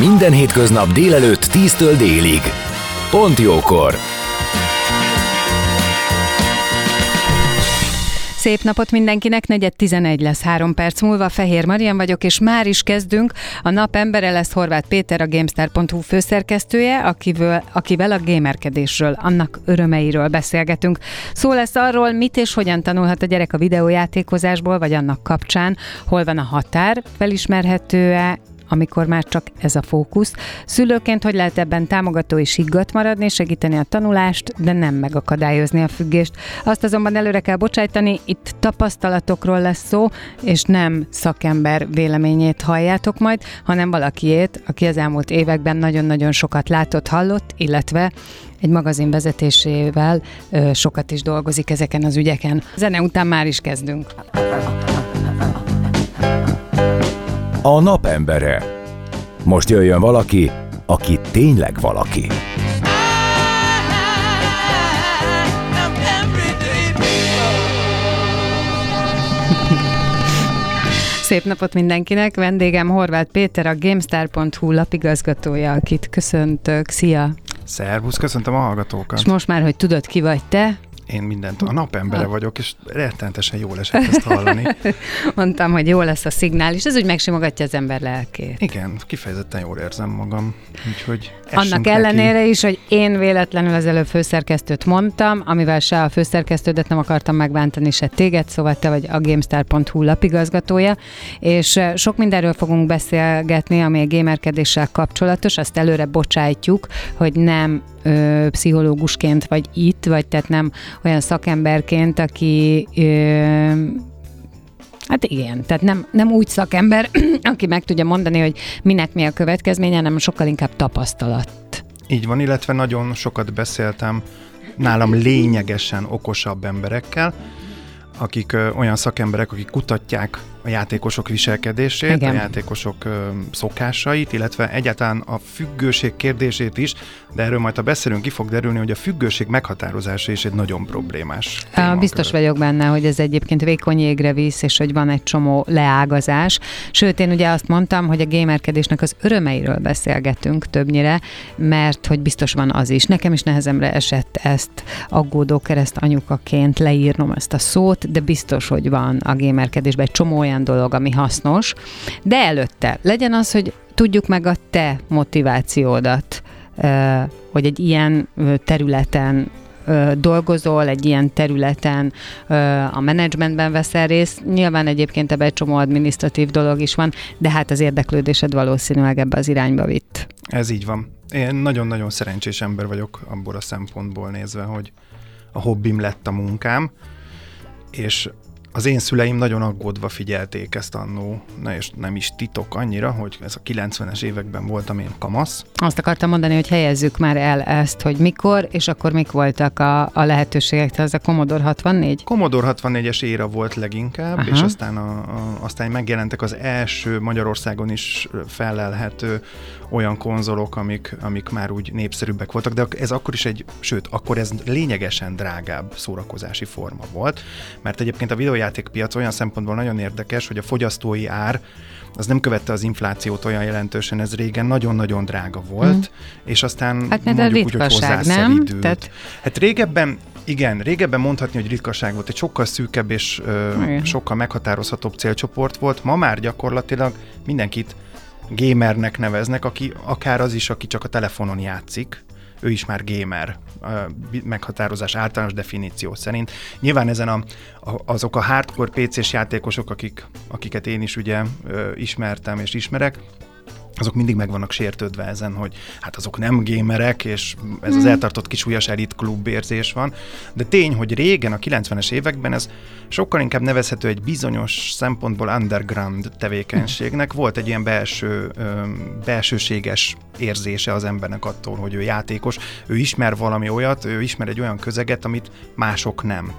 Minden hétköznap délelőtt 10-től délig. Pont jókor! Szép napot mindenkinek, negyed 11 lesz három perc múlva. Fehér Marian vagyok, és már is kezdünk. A nap embere lesz Horváth Péter, a Gamestar.hu főszerkesztője, akivel, akivel a gamerkedésről, annak örömeiről beszélgetünk. Szó lesz arról, mit és hogyan tanulhat a gyerek a videójátékozásból, vagy annak kapcsán, hol van a határ, felismerhető-e, amikor már csak ez a fókusz. Szülőként hogy lehet ebben támogató és higgadt maradni, segíteni a tanulást, de nem megakadályozni a függést. Azt azonban előre kell bocsájtani, itt tapasztalatokról lesz szó, és nem szakember véleményét halljátok majd, hanem valakiét, aki az elmúlt években nagyon-nagyon sokat látott, hallott, illetve egy magazin vezetésével ö, sokat is dolgozik ezeken az ügyeken. Zene után már is kezdünk. A napembere. Most jöjjön valaki, aki tényleg valaki. Szép napot mindenkinek! Vendégem Horváth Péter, a Gamestar.hu lapigazgatója, akit köszöntök. Szia! Szervusz, köszöntöm a hallgatókat. És most már, hogy tudod, ki vagy te, én mindent, a napembere vagyok, és rettenetesen jól esett ezt hallani. Mondtam, hogy jó lesz a szignál, és ez úgy megsimogatja az ember lelkét. Igen, kifejezetten jól érzem magam, úgyhogy Annak ellenére neki. is, hogy én véletlenül az előbb főszerkesztőt mondtam, amivel se a főszerkesztődet nem akartam megbántani, se téged, szóval te vagy a gamestar.hu lapigazgatója, és sok mindenről fogunk beszélgetni, ami a gamerkedéssel kapcsolatos, azt előre bocsájtjuk, hogy nem ö, pszichológusként vagy itt, vagy tehát nem olyan szakemberként, aki ö, Hát igen, tehát nem, nem úgy szakember, aki meg tudja mondani, hogy minek mi a következménye, hanem sokkal inkább tapasztalat. Így van, illetve nagyon sokat beszéltem nálam lényegesen okosabb emberekkel, akik ö, olyan szakemberek, akik kutatják a játékosok viselkedését, Igen. a játékosok ö, szokásait, illetve egyáltalán a függőség kérdését is, de erről majd, ha beszélünk, ki fog derülni, hogy a függőség meghatározása is egy nagyon problémás. Témakör. Biztos vagyok benne, hogy ez egyébként vékony égre visz, és hogy van egy csomó leágazás. Sőt, én ugye azt mondtam, hogy a gamerkedésnek az örömeiről beszélgetünk többnyire, mert hogy biztos van az is. Nekem is nehezemre esett ezt aggódó kereszt anyukaként leírnom ezt a szót, de biztos, hogy van a gamerkedésben egy csomó olyan dolog, ami hasznos. De előtte legyen az, hogy tudjuk meg a te motivációdat hogy egy ilyen területen dolgozol, egy ilyen területen a menedzsmentben veszel részt. Nyilván egyébként ebben egy csomó adminisztratív dolog is van, de hát az érdeklődésed valószínűleg ebbe az irányba vitt. Ez így van. Én nagyon-nagyon szerencsés ember vagyok abból a szempontból nézve, hogy a hobbim lett a munkám, és az én szüleim nagyon aggódva figyelték ezt annó, na és nem is titok annyira, hogy ez a 90-es években voltam én kamasz. Azt akartam mondani, hogy helyezzük már el ezt, hogy mikor, és akkor mik voltak a, a lehetőségek, tehát ez a Commodore 64? Commodore 64-es éra volt leginkább, Aha. és aztán, a, a, aztán megjelentek az első Magyarországon is felelhető olyan konzolok, amik, amik már úgy népszerűbbek voltak, de ez akkor is egy, sőt, akkor ez lényegesen drágább szórakozási forma volt, mert egyébként a videójátékpiac olyan szempontból nagyon érdekes, hogy a fogyasztói ár az nem követte az inflációt olyan jelentősen, ez régen nagyon-nagyon drága volt, mm. és aztán hát, mondjuk úgy, hogy nem? Tehát... Hát régebben igen, régebben mondhatni, hogy ritkaság volt, egy sokkal szűkebb és ö, sokkal meghatározhatóbb célcsoport volt. Ma már gyakorlatilag mindenkit gamernek neveznek, aki akár az is, aki csak a telefonon játszik, ő is már gamer meghatározás általános definíció szerint. Nyilván ezen a, azok a hardcore PC-s játékosok, akik, akiket én is ugye ismertem és ismerek, azok mindig meg vannak sértődve ezen, hogy hát azok nem gémerek, és ez az hmm. eltartott kis újas elit klub érzés van. De tény, hogy régen, a 90-es években ez sokkal inkább nevezhető egy bizonyos szempontból underground tevékenységnek. Volt egy ilyen belső, belsőséges érzése az embernek attól, hogy ő játékos, ő ismer valami olyat, ő ismer egy olyan közeget, amit mások nem.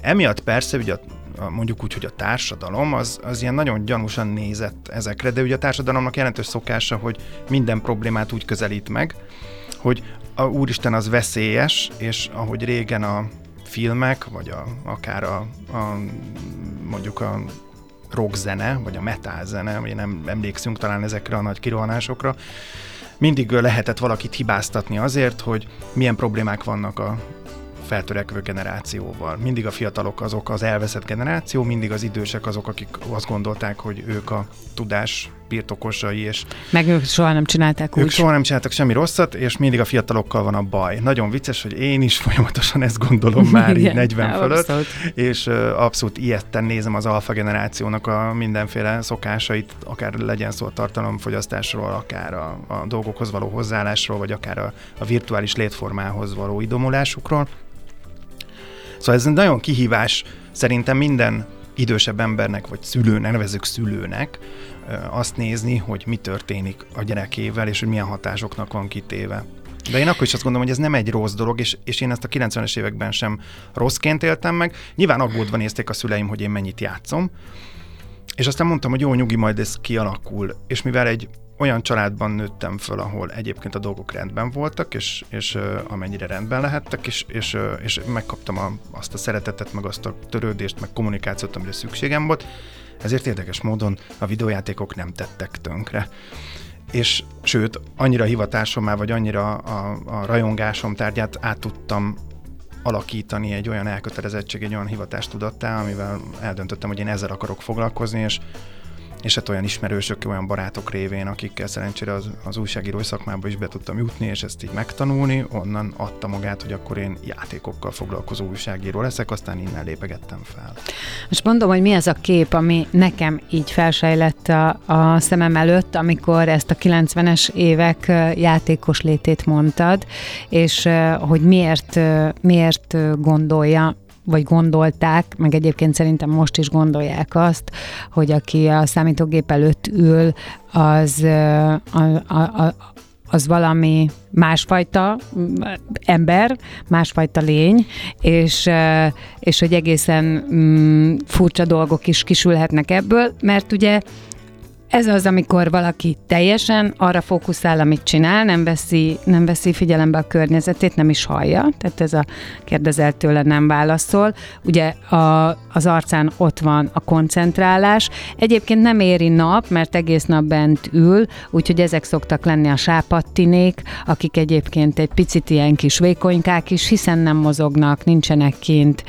Emiatt persze ugye a mondjuk úgy, hogy a társadalom az, az ilyen nagyon gyanúsan nézett ezekre, de ugye a társadalomnak jelentős szokása, hogy minden problémát úgy közelít meg, hogy a úristen az veszélyes, és ahogy régen a filmek, vagy a, akár a, a mondjuk a rockzene, vagy a metal zene, vagy nem emlékszünk talán ezekre a nagy kirohanásokra, mindig lehetett valakit hibáztatni azért, hogy milyen problémák vannak a feltörekvő generációval. Mindig a fiatalok azok az elveszett generáció, mindig az idősek azok, akik azt gondolták, hogy ők a tudás birtokosai, és meg ők soha nem csinálták ők úgy. soha nem csináltak semmi rosszat, és mindig a fiatalokkal van a baj. Nagyon vicces, hogy én is folyamatosan ezt gondolom már így 40 Igen, fölött, abszolút. és uh, abszolút ilyetten nézem az alfa generációnak a mindenféle szokásait, akár legyen szó a tartalomfogyasztásról, akár a, a dolgokhoz való hozzáállásról, vagy akár a, a virtuális létformához való idomulásukról. Szóval ez egy nagyon kihívás szerintem minden idősebb embernek, vagy szülőnek, nevezük szülőnek, azt nézni, hogy mi történik a gyerekével, és hogy milyen hatásoknak van kitéve. De én akkor is azt gondolom, hogy ez nem egy rossz dolog, és, és én ezt a 90-es években sem rosszként éltem meg. Nyilván aggódva nézték a szüleim, hogy én mennyit játszom, és aztán mondtam, hogy jó, nyugi, majd ez kialakul. És mivel egy olyan családban nőttem föl, ahol egyébként a dolgok rendben voltak, és, és amennyire rendben lehettek, és, és, és megkaptam a, azt a szeretetet, meg azt a törődést, meg kommunikációt, amire szükségem volt, ezért érdekes módon a videójátékok nem tettek tönkre. És sőt, annyira hivatásommá, vagy annyira a, a rajongásom tárgyát át tudtam alakítani egy olyan elkötelezettség, egy olyan hivatástudattá, amivel eldöntöttem, hogy én ezzel akarok foglalkozni, és és hát olyan ismerősök, olyan barátok révén, akikkel szerencsére az, az újságírói szakmába is be tudtam jutni, és ezt így megtanulni, onnan adta magát, hogy akkor én játékokkal foglalkozó újságíró leszek, aztán innen lépegettem fel. Most mondom, hogy mi ez a kép, ami nekem így felsejlett a, a szemem előtt, amikor ezt a 90-es évek játékos létét mondtad, és hogy miért, miért gondolja vagy gondolták, meg egyébként szerintem most is gondolják azt, hogy aki a számítógép előtt ül, az, a, a, a, az valami másfajta ember, másfajta lény, és, és hogy egészen mm, furcsa dolgok is kisülhetnek ebből, mert ugye ez az, amikor valaki teljesen arra fókuszál, amit csinál, nem veszi, nem veszi figyelembe a környezetét, nem is hallja, tehát ez a kérdezel tőle nem válaszol. Ugye a, az arcán ott van a koncentrálás. Egyébként nem éri nap, mert egész nap bent ül, úgyhogy ezek szoktak lenni a sápattinék, akik egyébként egy picit ilyen kis vékonykák is, hiszen nem mozognak, nincsenek kint,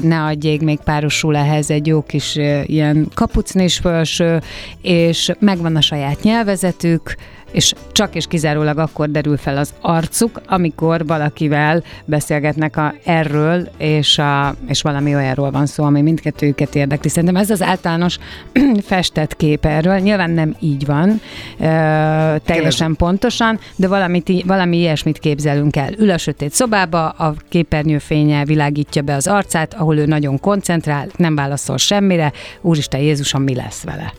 ne adjék, még párosul ehhez egy jó kis ilyen kapucnis felső, és és megvan a saját nyelvezetük, és csak és kizárólag akkor derül fel az arcuk, amikor valakivel beszélgetnek a erről, és, a, és valami olyanról van szó, ami mindkettőjüket érdekli. Szerintem ez az általános festett kép erről. Nyilván nem így van, ö, teljesen pontosan, de valamit, valami ilyesmit képzelünk el. Ül a sötét szobába, a képernyőfénye világítja be az arcát, ahol ő nagyon koncentrál, nem válaszol semmire. Úristen Jézusom, mi lesz vele?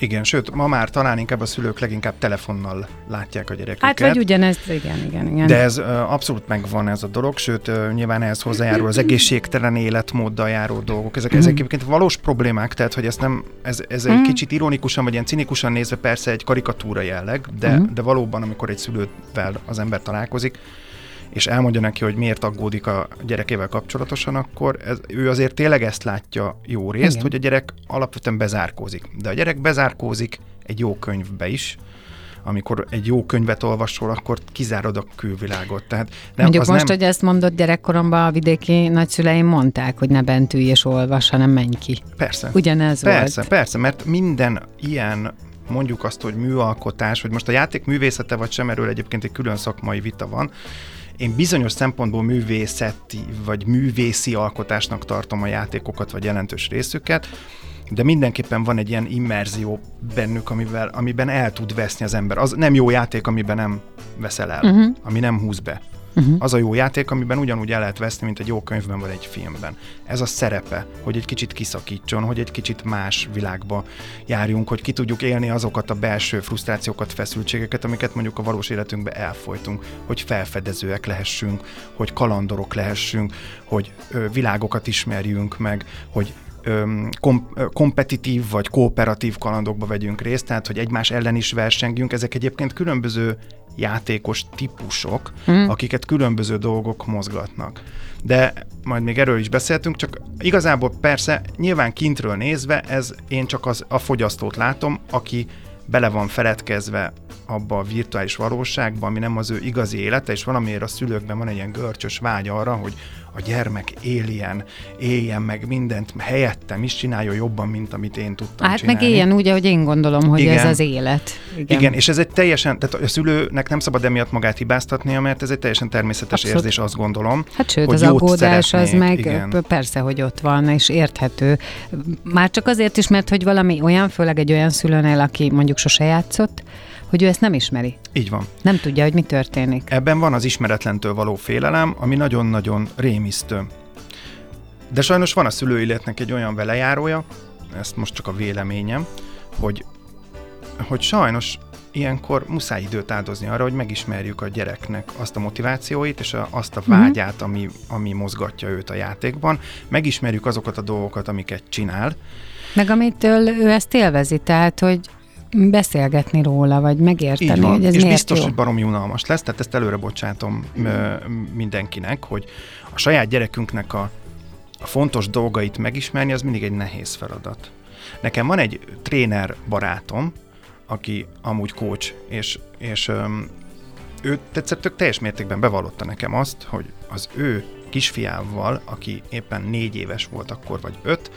Igen, sőt, ma már talán inkább a szülők leginkább telefonnal látják a gyereküket. Hát vagy ugyanezt, igen, igen, igen. De ez abszolút megvan ez a dolog, sőt, nyilván ehhez hozzájárul az egészségtelen életmóddal járó dolgok. Ezek, ezek egyébként valós problémák, tehát hogy ezt nem, ez, ez egy mhm. kicsit ironikusan, vagy ilyen cinikusan nézve persze egy karikatúra jelleg, de, mhm. de valóban, amikor egy szülővel az ember találkozik, és elmondja neki, hogy miért aggódik a gyerekével kapcsolatosan, akkor ez, ő azért tényleg ezt látja jó részt, Igen. hogy a gyerek alapvetően bezárkózik. De a gyerek bezárkózik egy jó könyvbe is, amikor egy jó könyvet olvasol, akkor kizárod a külvilágot. Tehát nem, Mondjuk most, nem... hogy ezt mondott gyerekkoromban, a vidéki nagyszüleim mondták, hogy ne bent ülj és olvas, hanem menj ki. Persze. Ugyanez persze, volt. Persze, mert minden ilyen mondjuk azt, hogy műalkotás, hogy most a játék művészete vagy sem, erről egyébként egy külön szakmai vita van, én bizonyos szempontból művészeti vagy művészi alkotásnak tartom a játékokat, vagy jelentős részüket, de mindenképpen van egy ilyen immerzió bennük, amivel, amiben el tud veszni az ember. Az nem jó játék, amiben nem veszel el, uh-huh. ami nem húz be. Uh-huh. Az a jó játék, amiben ugyanúgy el lehet veszni, mint egy jó könyvben vagy egy filmben. Ez a szerepe, hogy egy kicsit kiszakítson, hogy egy kicsit más világba járjunk, hogy ki tudjuk élni azokat a belső frusztrációkat, feszültségeket, amiket mondjuk a valós életünkben elfolytunk, hogy felfedezőek lehessünk, hogy kalandorok lehessünk, hogy ö, világokat ismerjünk meg, hogy kom- kompetitív vagy kooperatív kalandokba vegyünk részt, tehát hogy egymás ellen is versengjünk. Ezek egyébként különböző játékos típusok, mm. akiket különböző dolgok mozgatnak. De majd még erről is beszéltünk, csak igazából persze nyilván kintről nézve ez én csak az, a fogyasztót látom, aki bele van feledkezve abba a virtuális valóságba, ami nem az ő igazi élete, és valamiért a szülőkben van egy ilyen görcsös vágy arra, hogy a gyermek éljen, éljen meg mindent helyettem is, csinálja jobban, mint amit én tudtam hát csinálni. meg éljen úgy, ahogy én gondolom, hogy Igen. ez az élet. Igen. Igen, és ez egy teljesen, tehát a szülőnek nem szabad emiatt magát hibáztatnia, mert ez egy teljesen természetes Abszolút. érzés, azt gondolom. Hát sőt, hogy az aggódás az meg Igen. persze, hogy ott van, és érthető. Már csak azért is, mert hogy valami olyan, főleg egy olyan szülőnél, aki mondjuk sose játszott, hogy ő ezt nem ismeri. Így van. Nem tudja, hogy mi történik. Ebben van az ismeretlentől való félelem, ami nagyon-nagyon rémisztő. De sajnos van a szülőilletnek egy olyan velejárója, ezt most csak a véleményem, hogy, hogy sajnos ilyenkor muszáj időt áldozni arra, hogy megismerjük a gyereknek azt a motivációit és a, azt a vágyát, ami, ami mozgatja őt a játékban. Megismerjük azokat a dolgokat, amiket csinál. Meg amitől ő ezt élvezi, tehát, hogy beszélgetni róla, vagy megérteni, Így van. hogy ez És miért biztos, jó. hogy barom unalmas lesz, tehát ezt előre bocsátom mindenkinek, hogy a saját gyerekünknek a, a fontos dolgait megismerni, az mindig egy nehéz feladat. Nekem van egy tréner barátom, aki amúgy coach, és, és öm, ő tetszett, tök teljes mértékben bevallotta nekem azt, hogy az ő kisfiával, aki éppen négy éves volt akkor, vagy öt,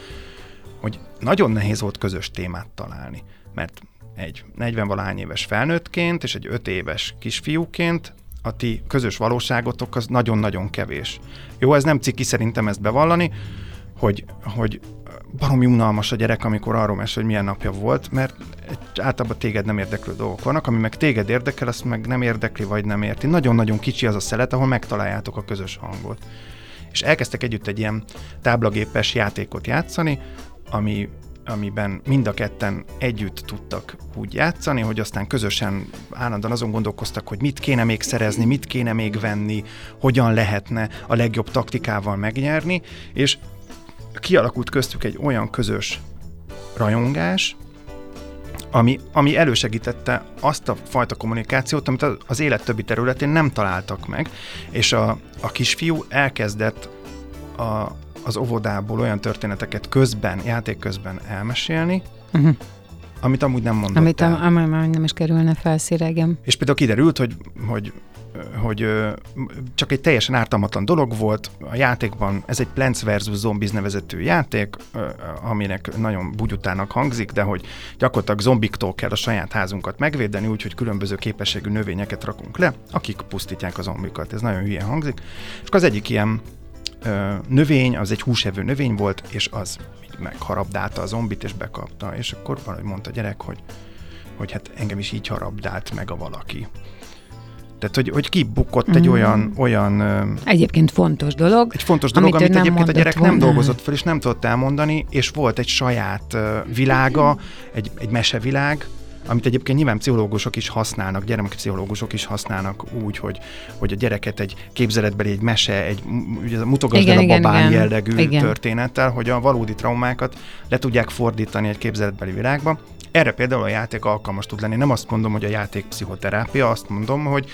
hogy nagyon nehéz volt közös témát találni. Mert egy 40 valahány éves felnőttként és egy 5 éves kisfiúként a ti közös valóságotok az nagyon-nagyon kevés. Jó, ez nem ciki szerintem ezt bevallani, hogy, hogy baromi unalmas a gyerek, amikor arról mesél, hogy milyen napja volt, mert általában téged nem érdeklő dolgok vannak, ami meg téged érdekel, azt meg nem érdekli, vagy nem érti. Nagyon-nagyon kicsi az a szelet, ahol megtaláljátok a közös hangot. És elkezdtek együtt egy ilyen táblagépes játékot játszani, ami amiben mind a ketten együtt tudtak úgy játszani, hogy aztán közösen állandóan azon gondolkoztak, hogy mit kéne még szerezni, mit kéne még venni, hogyan lehetne a legjobb taktikával megnyerni, és kialakult köztük egy olyan közös rajongás, ami, ami elősegítette azt a fajta kommunikációt, amit az élet többi területén nem találtak meg, és a, a kisfiú elkezdett a, az óvodából olyan történeteket közben, játék közben elmesélni, uh-huh. amit amúgy nem mondott Amit el. Am, am, nem is kerülne felszíregem. És például kiderült, hogy, hogy hogy csak egy teljesen ártalmatlan dolog volt. A játékban ez egy Plants vs. Zombies nevezetű játék, aminek nagyon bugyutának hangzik, de hogy gyakorlatilag zombiktól kell a saját házunkat megvédeni, úgyhogy különböző képességű növényeket rakunk le, akik pusztítják a zombikat. Ez nagyon hülye hangzik. És az egyik ilyen növény, az egy húsevő növény volt, és az megharabdálta a zombit, és bekapta, és akkor valahogy mondta a gyerek, hogy, hogy hát engem is így harabdált meg a valaki. Tehát, hogy, hogy kibukott mm. egy olyan, olyan... Egyébként fontos dolog. Egy fontos dolog, amit, amit egyébként a gyerek volna. nem dolgozott fel, és nem tudott elmondani, és volt egy saját világa, egy, egy mesevilág, amit egyébként nyilván pszichológusok is használnak, gyermekpszichológusok is használnak úgy, hogy, hogy a gyereket egy képzeletbeli, egy mese, egy ugye, mutogasd el a babán igen, jellegű igen. történettel, hogy a valódi traumákat le tudják fordítani egy képzeletbeli világba. Erre például a játék alkalmas tud lenni. Nem azt mondom, hogy a játék pszichoterápia, azt mondom, hogy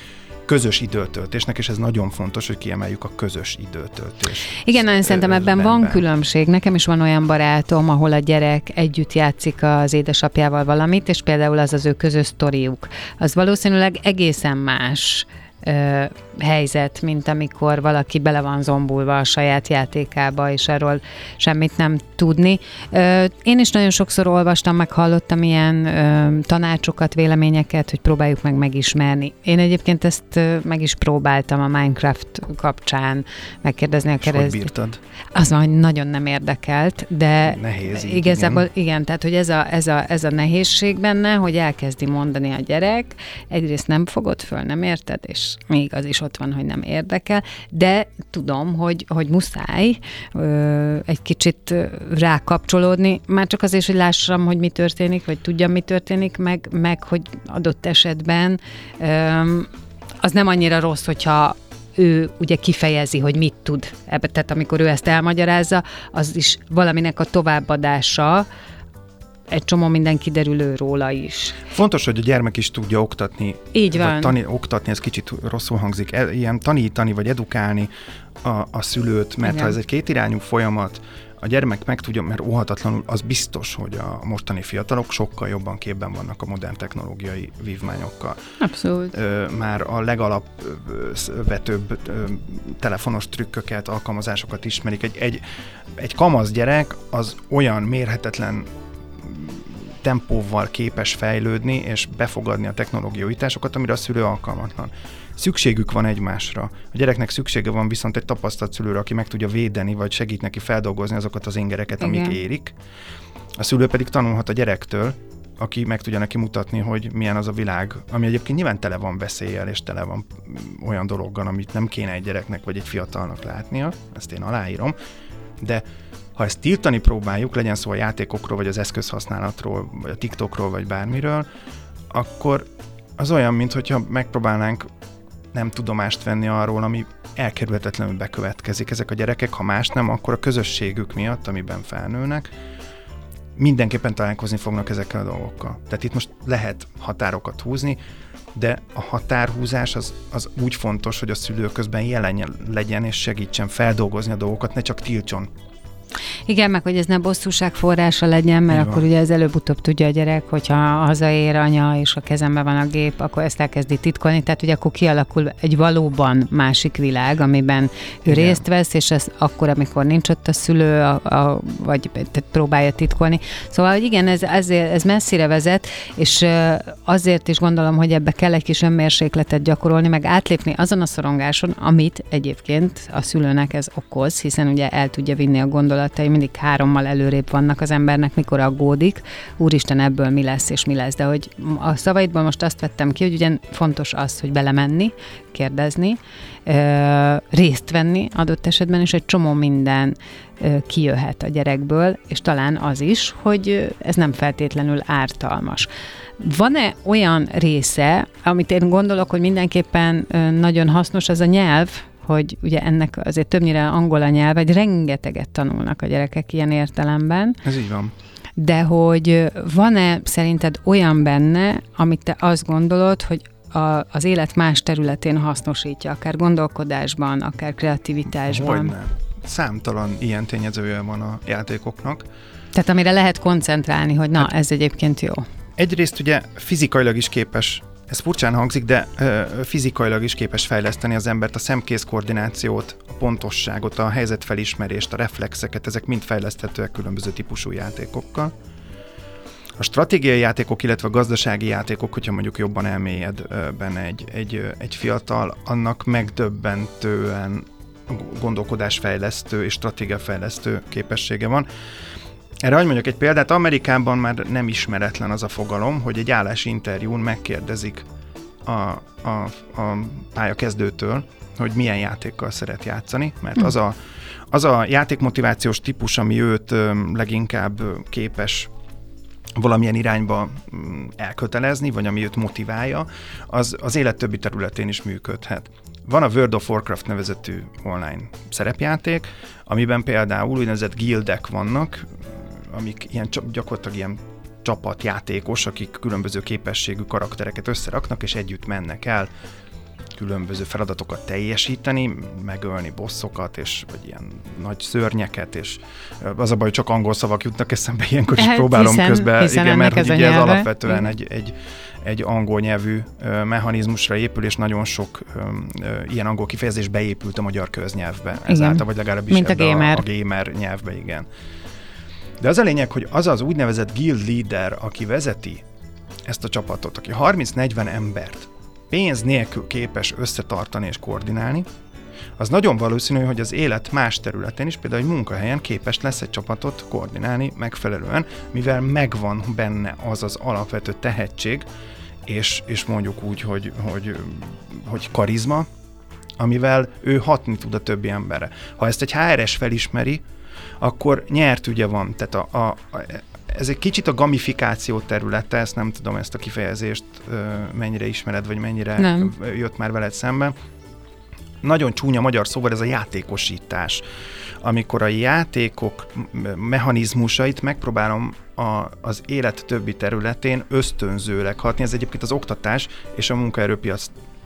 közös időtöltésnek, és ez nagyon fontos, hogy kiemeljük a közös időtöltés. Igen, nagyon szerintem ebben van különbség. Nekem is van olyan barátom, ahol a gyerek együtt játszik az édesapjával valamit, és például az az ő közös sztoriuk. Az valószínűleg egészen más helyzet, mint amikor valaki bele van zombulva a saját játékába, és arról semmit nem tudni. Én is nagyon sokszor olvastam, meg hallottam ilyen tanácsokat, véleményeket, hogy próbáljuk meg megismerni. Én egyébként ezt meg is próbáltam a Minecraft kapcsán megkérdezni a keresztül. Az van, hogy nagyon nem érdekelt, de Nehéz így, igazából igen. igen, tehát hogy ez a, ez, a, ez a nehézség benne, hogy elkezdi mondani a gyerek, egyrészt nem fogod föl, nem érted, és még az is ott van, hogy nem érdekel, de tudom, hogy, hogy muszáj ö, egy kicsit rákapcsolódni, már csak azért, hogy lássam, hogy mi történik, vagy tudjam, mi történik, meg, meg hogy adott esetben ö, az nem annyira rossz, hogyha ő ugye kifejezi, hogy mit tud ebbe, tehát amikor ő ezt elmagyarázza, az is valaminek a továbbadása, egy csomó minden kiderül ő róla is. Fontos, hogy a gyermek is tudja oktatni. Így van. Vagy tani, oktatni, ez kicsit rosszul hangzik. E, ilyen tanítani, vagy edukálni a, a szülőt, mert Igen. ha ez egy kétirányú folyamat, a gyermek meg tudja, mert óhatatlanul az biztos, hogy a mostani fiatalok sokkal jobban képben vannak a modern technológiai vívmányokkal. Abszolút. Már a legalapvetőbb telefonos trükköket, alkalmazásokat ismerik. Egy, egy, egy kamasz gyerek az olyan mérhetetlen tempóval képes fejlődni és befogadni a technológiai újításokat, amire a szülő alkalmatlan. Szükségük van egymásra. A gyereknek szüksége van viszont egy tapasztalt szülőre, aki meg tudja védeni, vagy segít neki feldolgozni azokat az ingereket, amik Igen. érik. A szülő pedig tanulhat a gyerektől, aki meg tudja neki mutatni, hogy milyen az a világ, ami egyébként nyilván tele van veszéllyel, és tele van mm, olyan dologgal, amit nem kéne egy gyereknek vagy egy fiatalnak látnia, ezt én aláírom, de ha ezt tiltani próbáljuk, legyen szó a játékokról, vagy az eszközhasználatról, vagy a TikTokról, vagy bármiről, akkor az olyan, mintha megpróbálnánk nem tudomást venni arról, ami elkerülhetetlenül bekövetkezik. Ezek a gyerekek, ha más nem, akkor a közösségük miatt, amiben felnőnek, mindenképpen találkozni fognak ezekkel a dolgokkal. Tehát itt most lehet határokat húzni, de a határhúzás az, az úgy fontos, hogy a szülő közben jelen legyen és segítsen feldolgozni a dolgokat, ne csak tiltson Igen, meg hogy ez ne bosszúság forrása legyen, mert Így akkor ugye ez előbb-utóbb tudja a gyerek, hogyha hazaér anya, és a kezemben van a gép, akkor ezt elkezdi titkolni, tehát ugye akkor kialakul egy valóban másik világ, amiben ő Igen. részt vesz, és ez akkor, amikor nincs ott a szülő, a, a, vagy tehát próbálja titkolni. Szóval, hogy igen, ez, ezért, ez messzire vezet, és azért is gondolom, hogy ebbe kell egy kis önmérsékletet gyakorolni, meg átlépni azon a szorongáson, amit egyébként a szülőnek ez okoz, hiszen ugye el tudja vinni a gondolatai, mindig hárommal előrébb vannak az embernek, mikor aggódik, úristen ebből mi lesz és mi lesz, de hogy a szavaidból most azt vettem ki, hogy ugye fontos az, hogy belemenni, kérdezni, részt venni adott esetben, és egy csomó minden kijöhet a gyerekből, és talán az is, hogy ez nem feltétlenül ártalmas. Van-e olyan része, amit én gondolok, hogy mindenképpen nagyon hasznos, az a nyelv, hogy ugye ennek azért többnyire angol a nyelv, vagy rengeteget tanulnak a gyerekek ilyen értelemben, Ez így van. de hogy van-e szerinted olyan benne, amit te azt gondolod, hogy a, az élet más területén hasznosítja, akár gondolkodásban, akár kreativitásban? Hogyne. Számtalan ilyen tényezője van a játékoknak. Tehát amire lehet koncentrálni, hogy na, ez egyébként jó. Egyrészt ugye fizikailag is képes, ez furcsán hangzik, de ö, fizikailag is képes fejleszteni az embert, a szemkész koordinációt, a pontosságot, a helyzetfelismerést, a reflexeket, ezek mind fejleszthetőek különböző típusú játékokkal. A stratégiai játékok, illetve a gazdasági játékok, hogyha mondjuk jobban elmélyed benne egy, egy, egy fiatal, annak megdöbbentően gondolkodásfejlesztő és stratégiafejlesztő képessége van. Erre hogy mondjuk egy példát, Amerikában már nem ismeretlen az a fogalom, hogy egy állási interjún megkérdezik a, a, a pályakezdőtől, hogy milyen játékkal szeret játszani, mert az a, az a játékmotivációs típus, ami őt leginkább képes valamilyen irányba mm, elkötelezni, vagy ami őt motiválja, az az élet többi területén is működhet. Van a World of Warcraft nevezetű online szerepjáték, amiben például úgynevezett gildek vannak, amik ilyen gyakorlatilag ilyen csapatjátékos, akik különböző képességű karaktereket összeraknak, és együtt mennek el különböző feladatokat teljesíteni, megölni bosszokat, és vagy ilyen nagy szörnyeket, és az a baj, hogy csak angol szavak jutnak eszembe, ilyenkor is hát, próbálom hiszen, közben, hiszen igen, mert hogy ugye ez alapvetően egy, egy, egy angol nyelvű mechanizmusra épül, és nagyon sok ilyen angol kifejezés beépült a magyar köznyelvbe. Ezáltal, vagy legalábbis Mint a gamer. A, a gamer nyelvbe, igen. De az a lényeg, hogy az az úgynevezett guild leader, aki vezeti ezt a csapatot, aki 30-40 embert pénz nélkül képes összetartani és koordinálni, az nagyon valószínű, hogy az élet más területén is, például egy munkahelyen képes lesz egy csapatot koordinálni megfelelően, mivel megvan benne az az alapvető tehetség, és, és mondjuk úgy, hogy, hogy, hogy karizma, amivel ő hatni tud a többi emberre. Ha ezt egy HRS felismeri, akkor nyert ugye van. Tehát a, a, a, ez egy kicsit a gamifikáció területe, ezt nem tudom ezt a kifejezést mennyire ismered, vagy mennyire nem. jött már veled szembe. Nagyon csúnya magyar szóval ez a játékosítás, amikor a játékok mechanizmusait megpróbálom a, az élet többi területén ösztönzőleg hatni. Ez egyébként az oktatás és a munkaerőpiac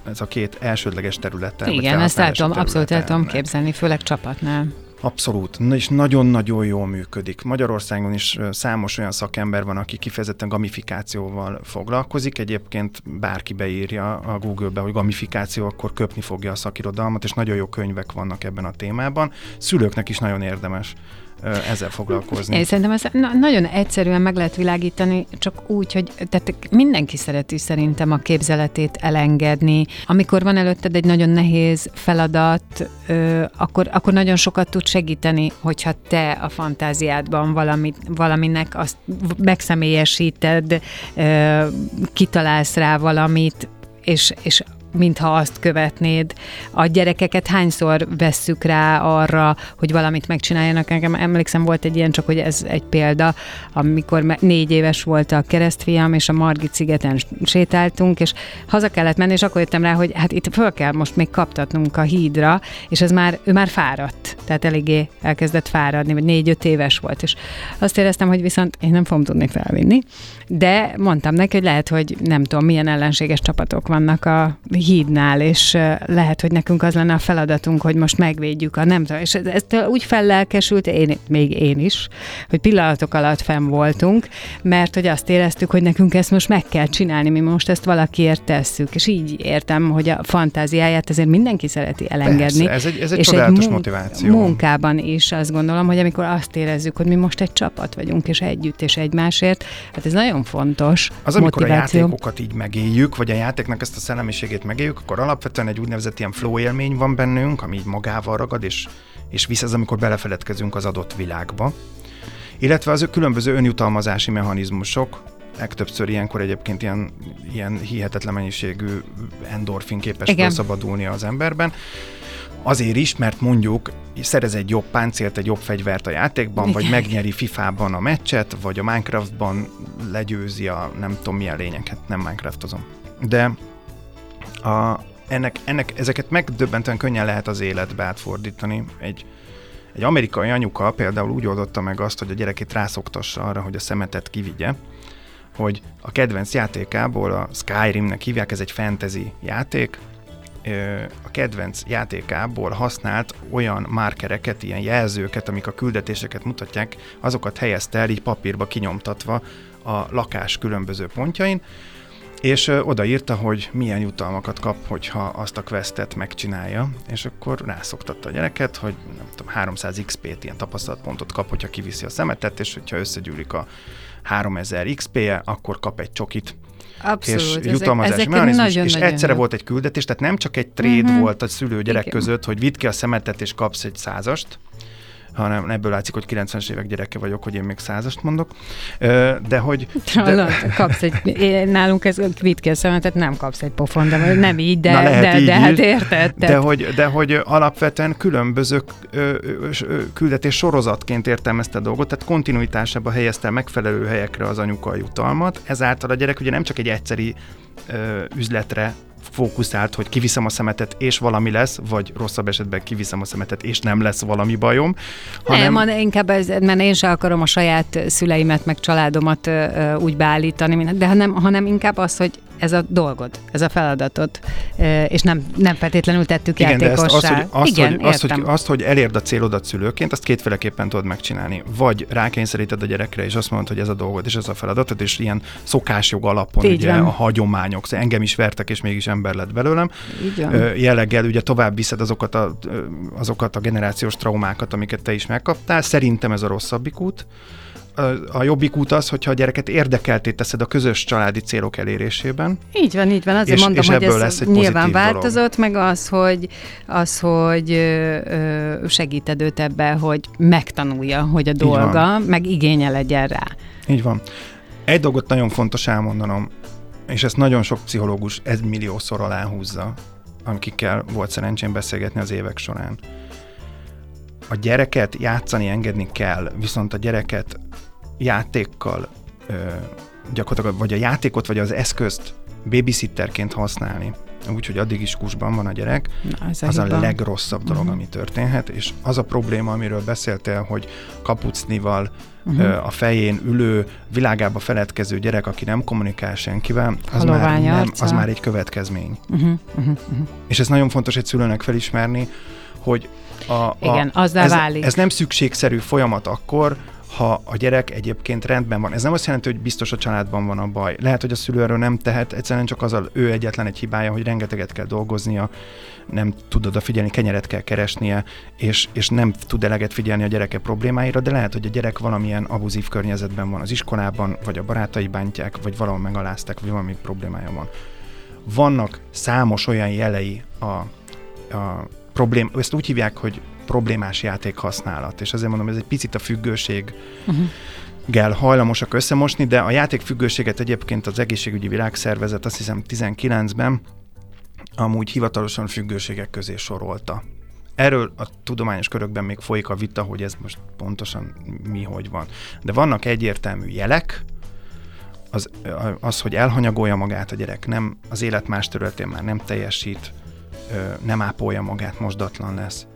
ez a két elsődleges területe. Igen, ezt el tudom, abszolút el tudom képzelni, főleg csapatnál. Abszolút, és nagyon-nagyon jól működik. Magyarországon is számos olyan szakember van, aki kifejezetten gamifikációval foglalkozik. Egyébként bárki beírja a Google-be, hogy gamifikáció, akkor köpni fogja a szakirodalmat, és nagyon jó könyvek vannak ebben a témában. Szülőknek is nagyon érdemes ezzel foglalkozni. Én szerintem ezt na- nagyon egyszerűen meg lehet világítani, csak úgy, hogy tehát mindenki szereti szerintem a képzeletét elengedni. Amikor van előtted egy nagyon nehéz feladat, ö, akkor, akkor nagyon sokat tud segíteni, hogyha te a fantáziádban valamit, valaminek azt megszemélyesíted, ö, kitalálsz rá valamit, és, és mintha azt követnéd. A gyerekeket hányszor vesszük rá arra, hogy valamit megcsináljanak. Nekem emlékszem, volt egy ilyen, csak hogy ez egy példa, amikor négy éves volt a keresztfiam, és a Margit szigeten sétáltunk, és haza kellett menni, és akkor jöttem rá, hogy hát itt föl kell most még kaptatnunk a hídra, és ez már, ő már fáradt, tehát eléggé elkezdett fáradni, vagy négy-öt éves volt, és azt éreztem, hogy viszont én nem fogom tudni felvinni, de mondtam neki, hogy lehet, hogy nem tudom, milyen ellenséges csapatok vannak a hídnál, és lehet, hogy nekünk az lenne a feladatunk, hogy most megvédjük a nem tudom, és ezt úgy fellelkesült, én, még én is, hogy pillanatok alatt fenn voltunk, mert hogy azt éreztük, hogy nekünk ezt most meg kell csinálni, mi most ezt valakiért tesszük, és így értem, hogy a fantáziáját azért mindenki szereti elengedni. Persze, ez egy, ez egy és csodálatos egy mun- motiváció. Munkában is azt gondolom, hogy amikor azt érezzük, hogy mi most egy csapat vagyunk, és együtt, és egymásért, hát ez nagyon fontos Az, amikor motiváció. a játékokat így megéljük, vagy a játéknak ezt a szellemiségét megéljük, akkor alapvetően egy úgynevezett ilyen flow élmény van bennünk, ami így magával ragad, és, és visz ez, amikor belefeledkezünk az adott világba. Illetve az különböző önjutalmazási mechanizmusok, legtöbbször ilyenkor egyébként ilyen, ilyen hihetetlen mennyiségű endorfin képes Igen. felszabadulni az emberben. Azért is, mert mondjuk szerez egy jobb páncélt, egy jobb fegyvert a játékban, Igen. vagy megnyeri FIFA-ban a meccset, vagy a Minecraftban legyőzi a nem tudom milyen lényeket, nem Minecraftozom. De a, ennek, ennek, ezeket megdöbbentően könnyen lehet az életbe átfordítani. Egy, egy amerikai anyuka például úgy oldotta meg azt, hogy a gyerekét rászoktassa arra, hogy a szemetet kivigye, hogy a kedvenc játékából, a Skyrimnek hívják, ez egy fantasy játék, a kedvenc játékából használt olyan márkereket, ilyen jelzőket, amik a küldetéseket mutatják, azokat helyezte el így papírba kinyomtatva a lakás különböző pontjain, és odaírta, hogy milyen jutalmakat kap, hogyha azt a questet megcsinálja, és akkor rászoktatta a gyereket, hogy nem tudom, 300 XP-t, ilyen tapasztalatpontot kap, hogyha kiviszi a szemetet, és hogyha összegyűlik a 3000 XP-je, akkor kap egy csokit. Abszolút, és jutalmazási ezek, mechanizmus, nagyon, és nagyon egyszerre nagyon. volt egy küldetés, tehát nem csak egy trade uh-huh. volt a szülő-gyerek között, hogy vidd ki a szemetet és kapsz egy százast, hanem ebből látszik, hogy 90-es évek gyereke vagyok, hogy én még százast mondok. De hogy... De... kapsz egy, nálunk ez kvitke tehát nem kapsz egy pofon, de nem így, de, Na, de, így de hát érted. De hogy, de hogy alapvetően különböző küldetés sorozatként értelmezte a dolgot, tehát kontinuitásába helyezte megfelelő helyekre az anyuka a jutalmat, ezáltal a gyerek ugye nem csak egy egyszeri üzletre fókuszált, hogy kiviszem a szemetet, és valami lesz, vagy rosszabb esetben kiviszem a szemetet, és nem lesz valami bajom. Hanem... Nem, inkább ez, mert én sem akarom a saját szüleimet, meg családomat úgy beállítani, de hanem, hanem inkább az, hogy ez a dolgod, ez a feladatod, és nem, nem feltétlenül tettük Igen, játékossá. De ezt, azt, hogy, azt, Igen, hogy, azt, hogy, azt, hogy elérd a célodat szülőként, azt kétféleképpen tudod megcsinálni. Vagy rákényszeríted a gyerekre, és azt mondod, hogy ez a dolgod, és ez a feladatod, és ilyen szokásjog alapon Így ugye van. a hagyományok, szóval engem is vertek, és mégis ember lett belőlem. Jelleggel ugye tovább viszed azokat a, azokat a generációs traumákat, amiket te is megkaptál. Szerintem ez a rosszabbik út. A jobbik út az, hogyha a gyereket érdekelté teszed a közös családi célok elérésében. Így van, így van. Azért És- mondom, és hogy ez lesz egy nyilván pozitív dolog. változott, meg az, hogy, az, hogy ö, segíted őt ebbe, hogy megtanulja, hogy a dolga, meg igénye legyen rá. Így van. Egy dolgot nagyon fontos elmondanom, és ezt nagyon sok pszichológus ez milliószor aláhúzza, akikkel volt szerencsém beszélgetni az évek során. A gyereket játszani engedni kell, viszont a gyereket játékkal ö, gyakorlatilag vagy a játékot, vagy az eszközt babysitterként használni, úgyhogy addig is kusban van a gyerek, Na, ez az a hiba. legrosszabb dolog, Mhm. ami történhet, és az a probléma, amiről beszéltél, hogy kapucnival ö, a fején ülő, világába feledkező gyerek, aki nem kommunikál senkivel, az, már, nem, az már egy következmény. Uh-huh, uh-huh, uh-huh. És ez nagyon fontos egy szülőnek felismerni, hogy a, a, Igen, azzá ez, válik. ez nem szükségszerű folyamat akkor, ha a gyerek egyébként rendben van. Ez nem azt jelenti, hogy biztos a családban van a baj. Lehet, hogy a szülő erről nem tehet, egyszerűen csak az a, ő egyetlen egy hibája, hogy rengeteget kell dolgoznia, nem tud odafigyelni, kenyeret kell keresnie, és, és nem tud eleget figyelni a gyereke problémáira, de lehet, hogy a gyerek valamilyen abuzív környezetben van az iskolában, vagy a barátai bántják, vagy valahol megalázták, vagy valami problémája van. Vannak számos olyan jelei a, a problém, ezt úgy hívják, hogy problémás játék használat, és azért mondom, ez egy picit a függőség Uh-huh. gel hajlamosak összemosni, de a játékfüggőséget egyébként az egészségügyi világszervezet azt hiszem 19-ben amúgy hivatalosan függőségek közé sorolta. Erről a tudományos körökben még folyik a vita, hogy ez most pontosan mi, hogy van. De vannak egyértelmű jelek, az, az, hogy elhanyagolja magát a gyerek, nem, az élet más területén már nem teljesít, nem ápolja magát, mosdatlan lesz,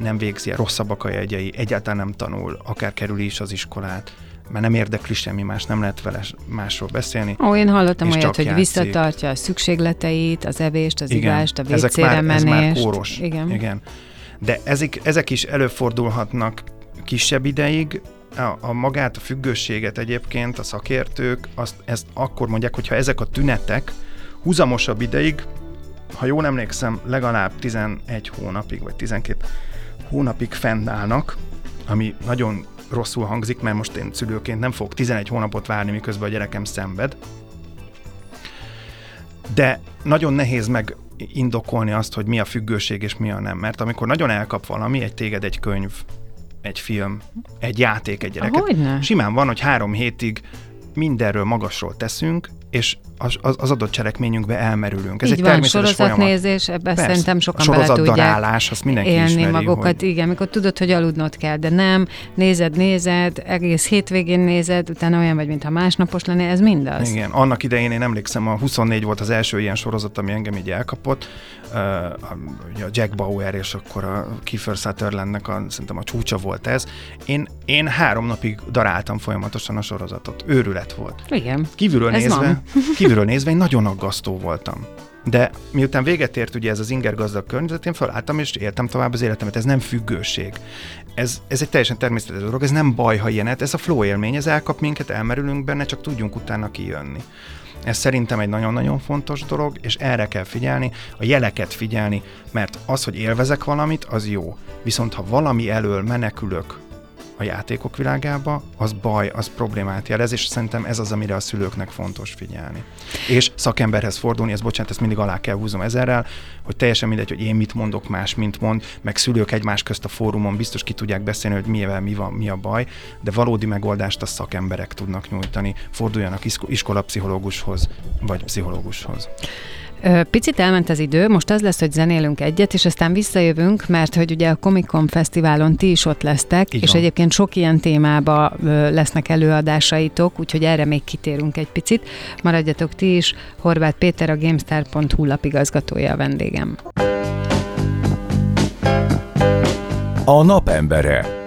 nem végzi, rosszabbak a jegyei, egyáltalán nem tanul, akár kerüli is az iskolát, mert nem érdekli semmi más, nem lehet vele másról beszélni. Ó, én hallottam olyat, hogy játszik. visszatartja a szükségleteit, az evést, az Igen, ivást, a vécére már, ez már menést. kóros. Igen. Igen. De ezek, ezek is előfordulhatnak kisebb ideig, a, a magát, a függőséget egyébként a szakértők azt, ezt akkor mondják, hogyha ezek a tünetek húzamosabb ideig, ha jól emlékszem, legalább 11 hónapig, vagy 12 hónapig fennállnak, ami nagyon rosszul hangzik, mert most én szülőként nem fogok 11 hónapot várni, miközben a gyerekem szenved. De nagyon nehéz meg indokolni azt, hogy mi a függőség és mi a nem. Mert amikor nagyon elkap valami, egy téged egy könyv, egy film, egy játék egy gyereket, Hogyne? simán van, hogy három hétig mindenről magasról teszünk, és az, az adott cselekményünkbe elmerülünk. Ez Így egy van, természetes sorozatnézés, ebben Persze. szerintem sokan bele tudják sorozatdarálás, azt mindenki élni ismeri, magukat, hogy... igen, mikor tudod, hogy aludnod kell, de nem, nézed, nézed, egész hétvégén nézed, utána olyan vagy, mintha másnapos lenne, ez mindaz. Igen, annak idején én emlékszem, a 24 volt az első ilyen sorozat, ami engem így elkapott. A, ugye a Jack Bauer és akkor a Kiefer Sutherlandnek a, szerintem a csúcsa volt ez. Én, én három napig daráltam folyamatosan a sorozatot. Őrület volt. Igen. Kívülről Ez nézve, van. kívülről nézve én nagyon aggasztó voltam. De miután véget ért ugye ez az inger gazdag környezet, én felálltam és éltem tovább az életemet. Ez nem függőség. Ez, ez egy teljesen természetes dolog, ez nem baj, ha ilyenet, ez a flow élmény, ez elkap minket, elmerülünk benne, csak tudjunk utána kijönni. Ez szerintem egy nagyon-nagyon fontos dolog, és erre kell figyelni, a jeleket figyelni, mert az, hogy élvezek valamit, az jó. Viszont ha valami elől menekülök a játékok világába, az baj, az problémát jelez, és szerintem ez az, amire a szülőknek fontos figyelni. És szakemberhez fordulni, ez bocsánat, ezt mindig alá kell húzom ezerrel, hogy teljesen mindegy, hogy én mit mondok, más mint mond, meg szülők egymás közt a fórumon biztos ki tudják beszélni, hogy mivel mi van, mi a baj, de valódi megoldást a szakemberek tudnak nyújtani. Forduljanak isko- iskolapszichológushoz, vagy pszichológushoz. Picit elment az idő, most az lesz, hogy zenélünk egyet, és aztán visszajövünk, mert hogy ugye a Comic Con Fesztiválon ti is ott lesztek, Így és van. egyébként sok ilyen témába lesznek előadásaitok, úgyhogy erre még kitérünk egy picit. Maradjatok ti is, Horváth Péter, a GameStar.hu lapigazgatója a vendégem. A napembere.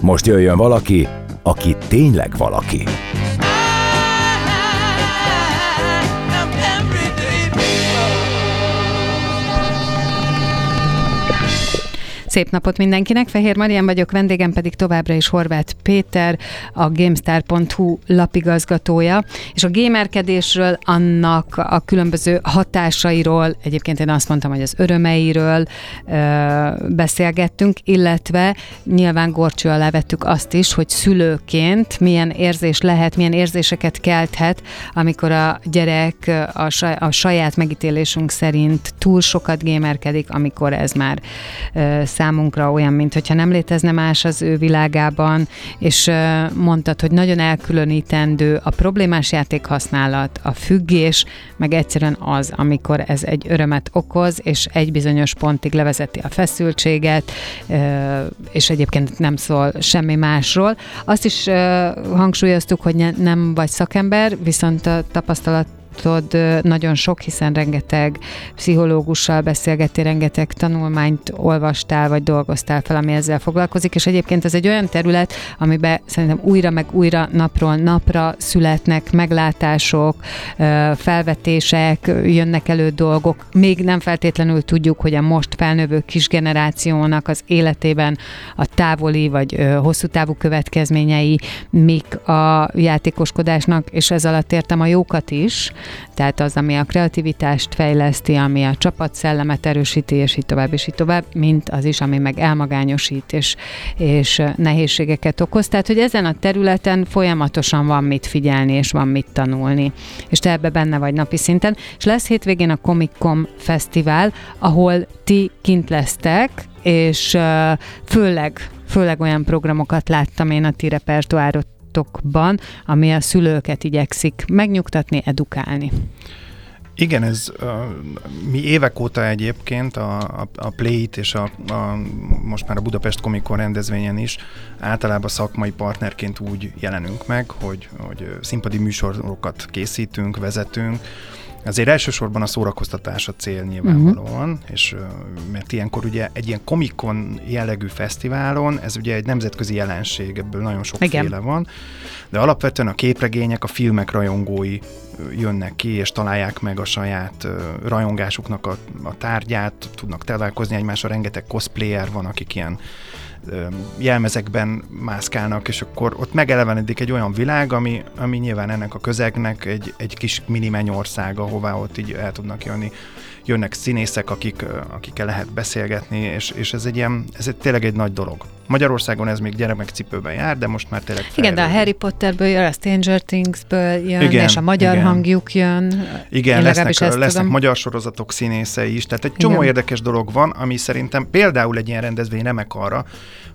Most jöjjön valaki, aki tényleg valaki. Szép napot mindenkinek, Fehér Marian vagyok, vendégem pedig továbbra is Horváth Péter, a GameStar.hu lapigazgatója, és a gamerkedésről, annak a különböző hatásairól, egyébként én azt mondtam, hogy az örömeiről ö, beszélgettünk, illetve nyilván gorcső alá vettük azt is, hogy szülőként milyen érzés lehet, milyen érzéseket kelthet, amikor a gyerek a, saj, a saját megítélésünk szerint túl sokat gamerkedik, amikor ez már ö, számunkra olyan, mint hogyha nem létezne más az ő világában, és mondtad, hogy nagyon elkülönítendő a problémás játékhasználat, a függés, meg egyszerűen az, amikor ez egy örömet okoz, és egy bizonyos pontig levezeti a feszültséget, és egyébként nem szól semmi másról. Azt is hangsúlyoztuk, hogy nem vagy szakember, viszont a tapasztalat tapasztalatod nagyon sok, hiszen rengeteg pszichológussal beszélgettél, rengeteg tanulmányt olvastál, vagy dolgoztál fel, ami ezzel foglalkozik, és egyébként ez egy olyan terület, amiben szerintem újra meg újra napról napra születnek meglátások, felvetések, jönnek elő dolgok. Még nem feltétlenül tudjuk, hogy a most felnövő kis generációnak az életében a távoli vagy hosszú távú következményei mik a játékoskodásnak, és ez alatt értem a jókat is, tehát az, ami a kreativitást fejleszti, ami a csapatszellemet erősíti, és így tovább, és így tovább, mint az is, ami meg elmagányosít, és, és nehézségeket okoz. Tehát, hogy ezen a területen folyamatosan van mit figyelni, és van mit tanulni. És te ebbe benne vagy napi szinten. És lesz hétvégén a Comic Con Fesztivál, ahol ti kint lesztek, és főleg, főleg olyan programokat láttam én a ti repertoárot csoportokban, ami a szülőket igyekszik megnyugtatni, edukálni. Igen, ez mi évek óta egyébként a, a, a Play-it és a, a, most már a Budapest Komikon rendezvényen is általában szakmai partnerként úgy jelenünk meg, hogy, hogy színpadi műsorokat készítünk, vezetünk, Azért elsősorban a szórakoztatás a cél nyilvánvalóan, uh-huh. és mert ilyenkor ugye egy ilyen komikon jellegű fesztiválon, ez ugye egy nemzetközi jelenség, ebből nagyon sokféle van, de alapvetően a képregények, a filmek rajongói jönnek ki, és találják meg a saját rajongásuknak a, a tárgyát, tudnak találkozni egymással, rengeteg cosplayer van, akik ilyen jelmezekben mászkálnak, és akkor ott megelevenedik egy olyan világ, ami, ami nyilván ennek a közegnek egy, egy kis mini mennyország, ahová ott így el tudnak jönni. Jönnek színészek, akik, akikkel lehet beszélgetni, és, és ez egy ilyen, ez egy, tényleg egy nagy dolog. Magyarországon ez még gyermekcipőben jár, de most már tényleg Igen, de a Harry Potterből jön, a Stranger Thingsből jön, igen, és a magyar igen. hangjuk jön. Igen, lesznek, lesznek magyar sorozatok színészei is, tehát egy csomó igen. érdekes dolog van, ami szerintem például egy ilyen rendezvény remek arra,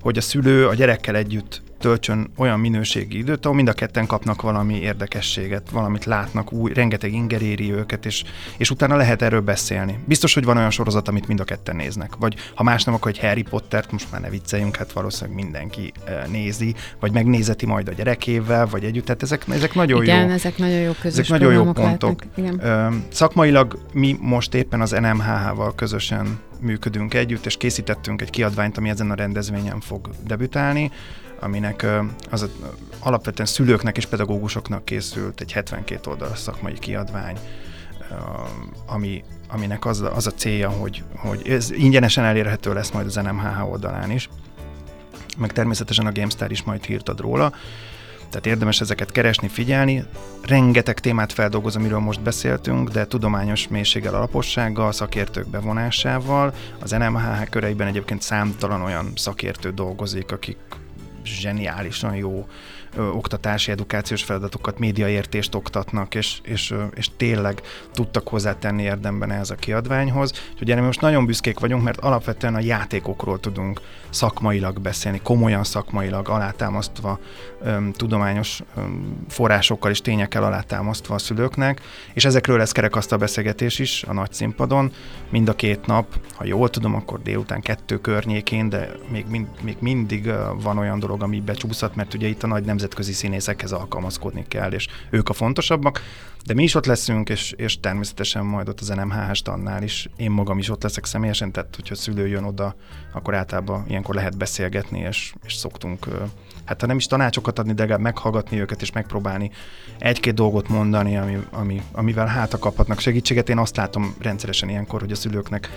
hogy a szülő a gyerekkel együtt töltsön olyan minőségi időt, ahol mind a ketten kapnak valami érdekességet, valamit látnak, új, rengeteg inger éri őket, és, és utána lehet erről beszélni. Biztos, hogy van olyan sorozat, amit mind a ketten néznek. Vagy ha más nem, akkor egy Harry Pottert, most már ne vicceljünk, hát valószínűleg mindenki nézi, vagy megnézeti majd a gyerekével, vagy együtt. Tehát ezek, ezek nagyon Igen, jó. ezek nagyon jó közös Ezek nagyon jó pontok. Igen. Szakmailag mi most éppen az NMHH-val közösen működünk együtt, és készítettünk egy kiadványt, ami ezen a rendezvényen fog debütálni aminek az alapvetően szülőknek és pedagógusoknak készült egy 72 oldalas szakmai kiadvány, ami, aminek az, az a célja, hogy, hogy ez ingyenesen elérhető lesz majd az NMHH oldalán is, meg természetesen a GameStar is majd hírt ad róla, tehát érdemes ezeket keresni, figyelni. Rengeteg témát feldolgoz, amiről most beszéltünk, de tudományos mélységgel, alapossággal, szakértők bevonásával. Az NMHH köreiben egyébként számtalan olyan szakértő dolgozik, akik zseniálisan jó ö, oktatási, edukációs feladatokat, médiaértést oktatnak, és, és, és tényleg tudtak hozzátenni érdemben ehhez a kiadványhoz. Úgyhogy erre most nagyon büszkék vagyunk, mert alapvetően a játékokról tudunk szakmailag beszélni, komolyan szakmailag, alátámasztva, ö, tudományos ö, forrásokkal és tényekkel alátámasztva a szülőknek, és ezekről lesz kerekasztal beszélgetés is a nagy színpadon, mind a két nap, ha jól tudom, akkor délután kettő környékén, de még, mind, még mindig van olyan dolog, ami becsúszhat, mert ugye itt a nagy nemzetközi színészekhez alkalmazkodni kell, és ők a fontosabbak, de mi is ott leszünk, és, és természetesen majd ott az NMHH tannál is. Én magam is ott leszek személyesen, tehát hogyha szülő jön oda, akkor általában ilyenkor lehet beszélgetni, és, és szoktunk, hát ha nem is tanácsokat adni, de legalább meghallgatni őket, és megpróbálni egy-két dolgot mondani, ami, ami, amivel hátra kaphatnak segítséget. Én azt látom rendszeresen ilyenkor, hogy a szülőknek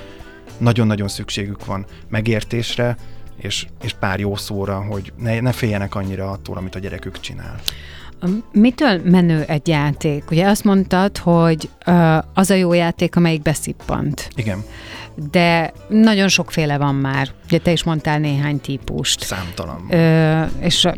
nagyon-nagyon szükségük van megértésre, és, és pár jó szóra, hogy ne, ne féljenek annyira attól, amit a gyerekük csinál. Mitől menő egy játék? Ugye azt mondtad, hogy az a jó játék, amelyik beszippant. Igen. De nagyon sokféle van már. Ugye te is mondtál néhány típust. Számtalan. Ö, és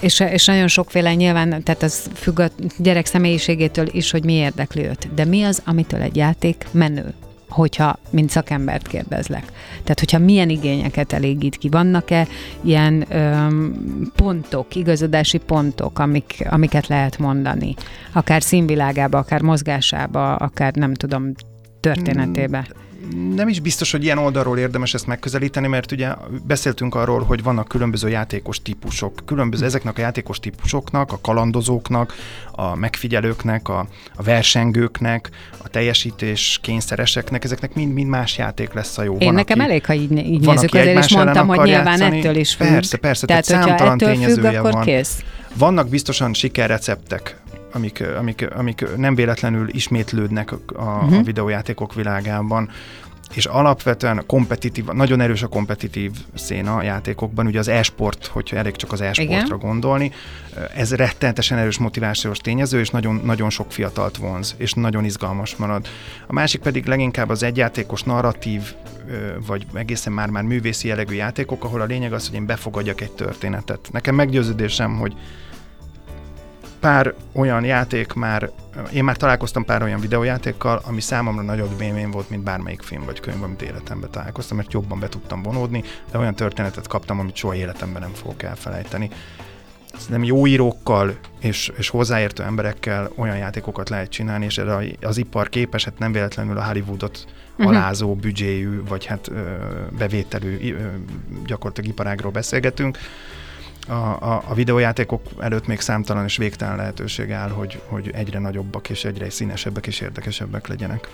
és, és nagyon sokféle nyilván, tehát az függ a gyerek személyiségétől is, hogy mi érdekli őt. De mi az, amitől egy játék menő? Hogyha, mint szakembert kérdezlek. Tehát, hogyha milyen igényeket elégít ki, vannak-e ilyen öm, pontok, igazodási pontok, amik, amiket lehet mondani? Akár színvilágába, akár mozgásába, akár nem tudom, történetébe. Hmm nem is biztos, hogy ilyen oldalról érdemes ezt megközelíteni, mert ugye beszéltünk arról, hogy vannak különböző játékos típusok. Különböző ezeknek a játékos típusoknak, a kalandozóknak, a megfigyelőknek, a, a versengőknek, a teljesítés kényszereseknek, ezeknek mind-mind más játék lesz a jó. Én van, nekem aki, elég, ha így, így van, nézzük, azért is mondtam, hogy nyilván játszani. ettől is függ. Persze, persze, tehát, tehát számtalan tényezője függ, akkor van. Kész. Vannak biztosan sikerreceptek amik, amik, amik nem véletlenül ismétlődnek a, uh-huh. a mhm. videójátékok világában és alapvetően kompetitív, nagyon erős a kompetitív széna a játékokban, ugye az e-sport, hogyha elég csak az e-sportra gondolni, ez rettenetesen erős motivációs tényező, és nagyon, nagyon sok fiatalt vonz, és nagyon izgalmas marad. A másik pedig leginkább az egyjátékos narratív, vagy egészen már-már művészi jellegű játékok, ahol a lényeg az, hogy én befogadjak egy történetet. Nekem meggyőződésem, hogy pár olyan játék már, én már találkoztam pár olyan videójátékkal, ami számomra nagyobb élmény volt, mint bármelyik film vagy könyv, amit életemben találkoztam, mert jobban be tudtam vonódni, de olyan történetet kaptam, amit soha életemben nem fogok elfelejteni. Nem jó írókkal és, és hozzáértő emberekkel olyan játékokat lehet csinálni, és erre az ipar képes, hát nem véletlenül a Hollywoodot uh-huh. alázó büdzséjű, vagy hát bevételű gyakorlatilag iparágról beszélgetünk, a, a, a videójátékok előtt még számtalan és végtelen lehetőség áll, hogy, hogy egyre nagyobbak és egyre színesebbek és érdekesebbek legyenek.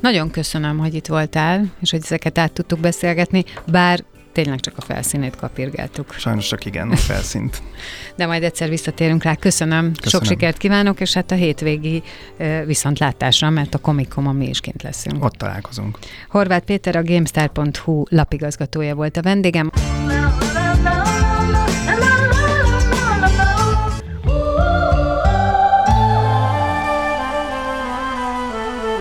Nagyon köszönöm, hogy itt voltál, és hogy ezeket át tudtuk beszélgetni, bár tényleg csak a felszínét kapirgáltuk. Sajnos csak igen, a felszínt. De majd egyszer visszatérünk rá. Köszönöm. Köszönöm. Sok sikert kívánok, és hát a hétvégi viszontlátásra, mert a Comic-Con mi is kint leszünk. Ott találkozunk. Horváth Péter, a GameStar.hu lapigazgatója volt a vendégem.